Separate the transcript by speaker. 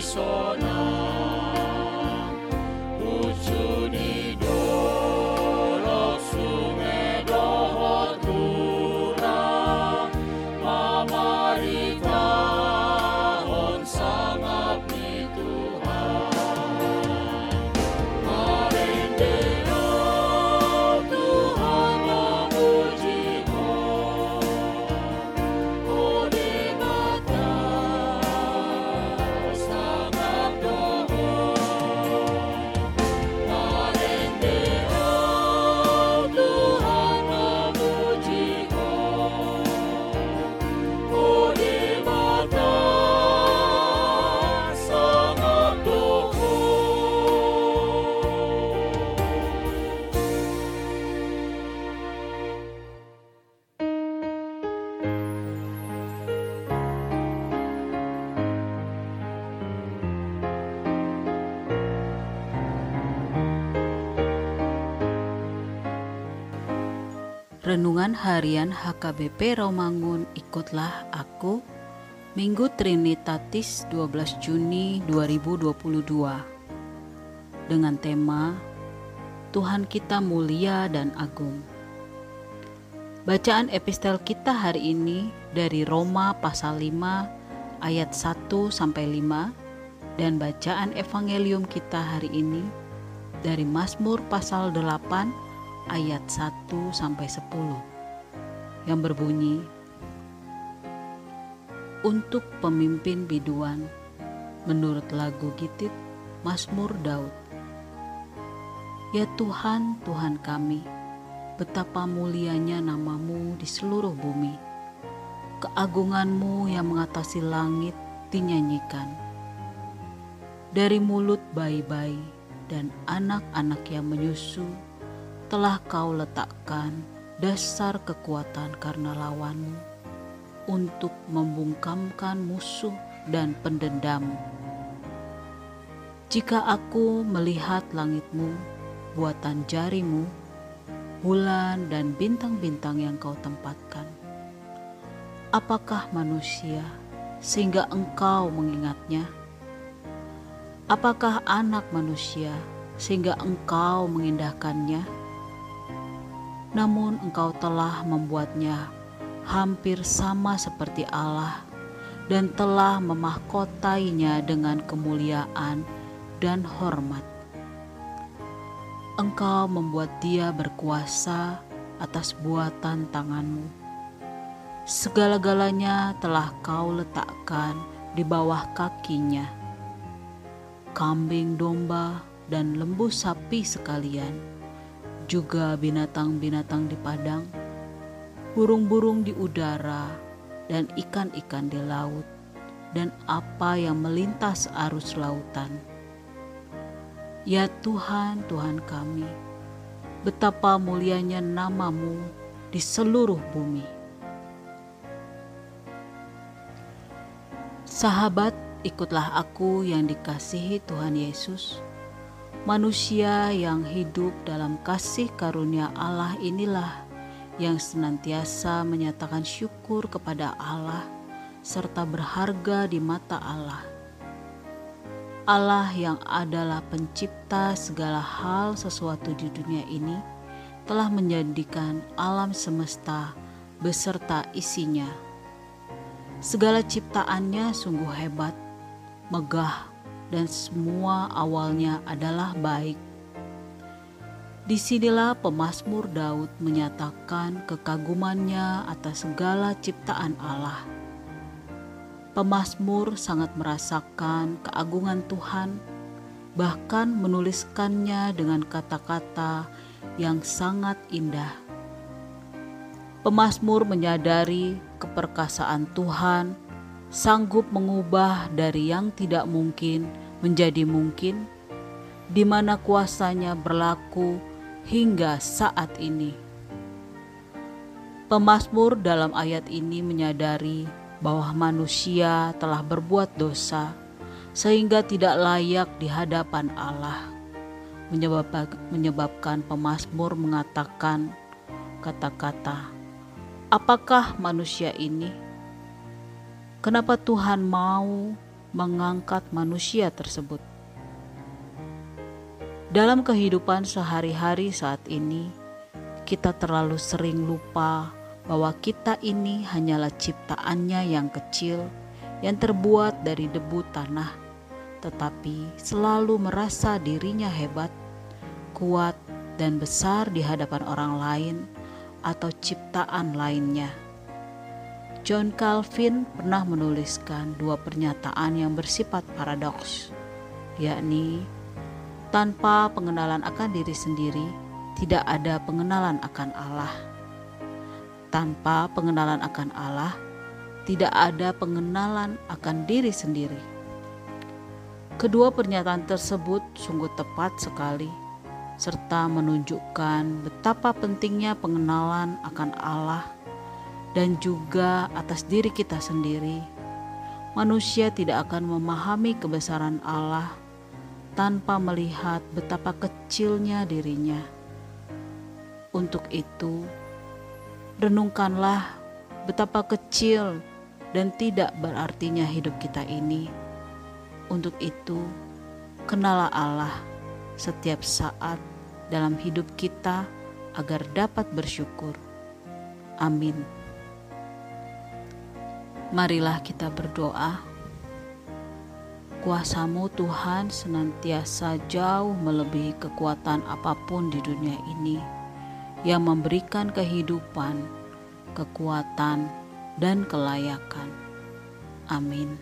Speaker 1: sonar. Renungan Harian HKBP Romangun Ikutlah Aku Minggu Trinitatis 12 Juni 2022 Dengan tema Tuhan kita mulia dan agung. Bacaan epistel kita hari ini dari Roma pasal 5 ayat 1 sampai 5 dan bacaan evangelium kita hari ini dari Mazmur pasal 8 ayat 1 sampai 10 yang berbunyi Untuk pemimpin biduan menurut lagu Gitit Mazmur Daud Ya Tuhan, Tuhan kami, betapa mulianya namamu di seluruh bumi. Keagunganmu yang mengatasi langit dinyanyikan. Dari mulut bayi-bayi dan anak-anak yang menyusu telah kau letakkan dasar kekuatan karena lawanmu untuk membungkamkan musuh dan pendendam. Jika aku melihat langitmu, buatan jarimu, bulan dan bintang-bintang yang kau tempatkan, apakah manusia sehingga engkau mengingatnya? Apakah anak manusia sehingga engkau mengindahkannya? Namun engkau telah membuatnya hampir sama seperti Allah dan telah memahkotainya dengan kemuliaan dan hormat. Engkau membuat dia berkuasa atas buatan tanganmu. Segala-galanya telah kau letakkan di bawah kakinya. Kambing domba dan lembu sapi sekalian juga binatang-binatang di padang, burung-burung di udara, dan ikan-ikan di laut, dan apa yang melintas arus lautan. Ya Tuhan, Tuhan kami, betapa mulianya namamu di seluruh bumi. Sahabat, ikutlah aku yang dikasihi Tuhan Yesus Manusia yang hidup dalam kasih karunia Allah inilah yang senantiasa menyatakan syukur kepada Allah serta berharga di mata Allah. Allah yang adalah pencipta segala hal sesuatu di dunia ini telah menjadikan alam semesta beserta isinya. Segala ciptaannya sungguh hebat, megah, dan semua awalnya adalah baik. Di sinilah pemazmur Daud menyatakan kekagumannya atas segala ciptaan Allah. Pemazmur sangat merasakan keagungan Tuhan, bahkan menuliskannya dengan kata-kata yang sangat indah. Pemazmur menyadari keperkasaan Tuhan sanggup mengubah dari yang tidak mungkin menjadi mungkin, di mana kuasanya berlaku hingga saat ini. Pemasmur dalam ayat ini menyadari bahwa manusia telah berbuat dosa sehingga tidak layak di hadapan Allah. Menyebabkan pemasmur mengatakan kata-kata, "Apakah manusia ini?" Kenapa Tuhan mau mengangkat manusia tersebut. Dalam kehidupan sehari-hari saat ini, kita terlalu sering lupa bahwa kita ini hanyalah ciptaannya yang kecil yang terbuat dari debu tanah, tetapi selalu merasa dirinya hebat, kuat, dan besar di hadapan orang lain atau ciptaan lainnya. John Calvin pernah menuliskan dua pernyataan yang bersifat paradoks, yakni tanpa pengenalan akan diri sendiri, tidak ada pengenalan akan Allah. Tanpa pengenalan akan Allah, tidak ada pengenalan akan diri sendiri. Kedua pernyataan tersebut sungguh tepat sekali, serta menunjukkan betapa pentingnya pengenalan akan Allah dan juga atas diri kita sendiri. Manusia tidak akan memahami kebesaran Allah tanpa melihat betapa kecilnya dirinya. Untuk itu, renungkanlah betapa kecil dan tidak berartinya hidup kita ini. Untuk itu, kenalah Allah setiap saat dalam hidup kita agar dapat bersyukur. Amin. Marilah kita berdoa. Kuasamu Tuhan senantiasa jauh melebihi kekuatan apa pun di dunia ini yang memberikan kehidupan, kekuatan, dan kelayakan. Amin.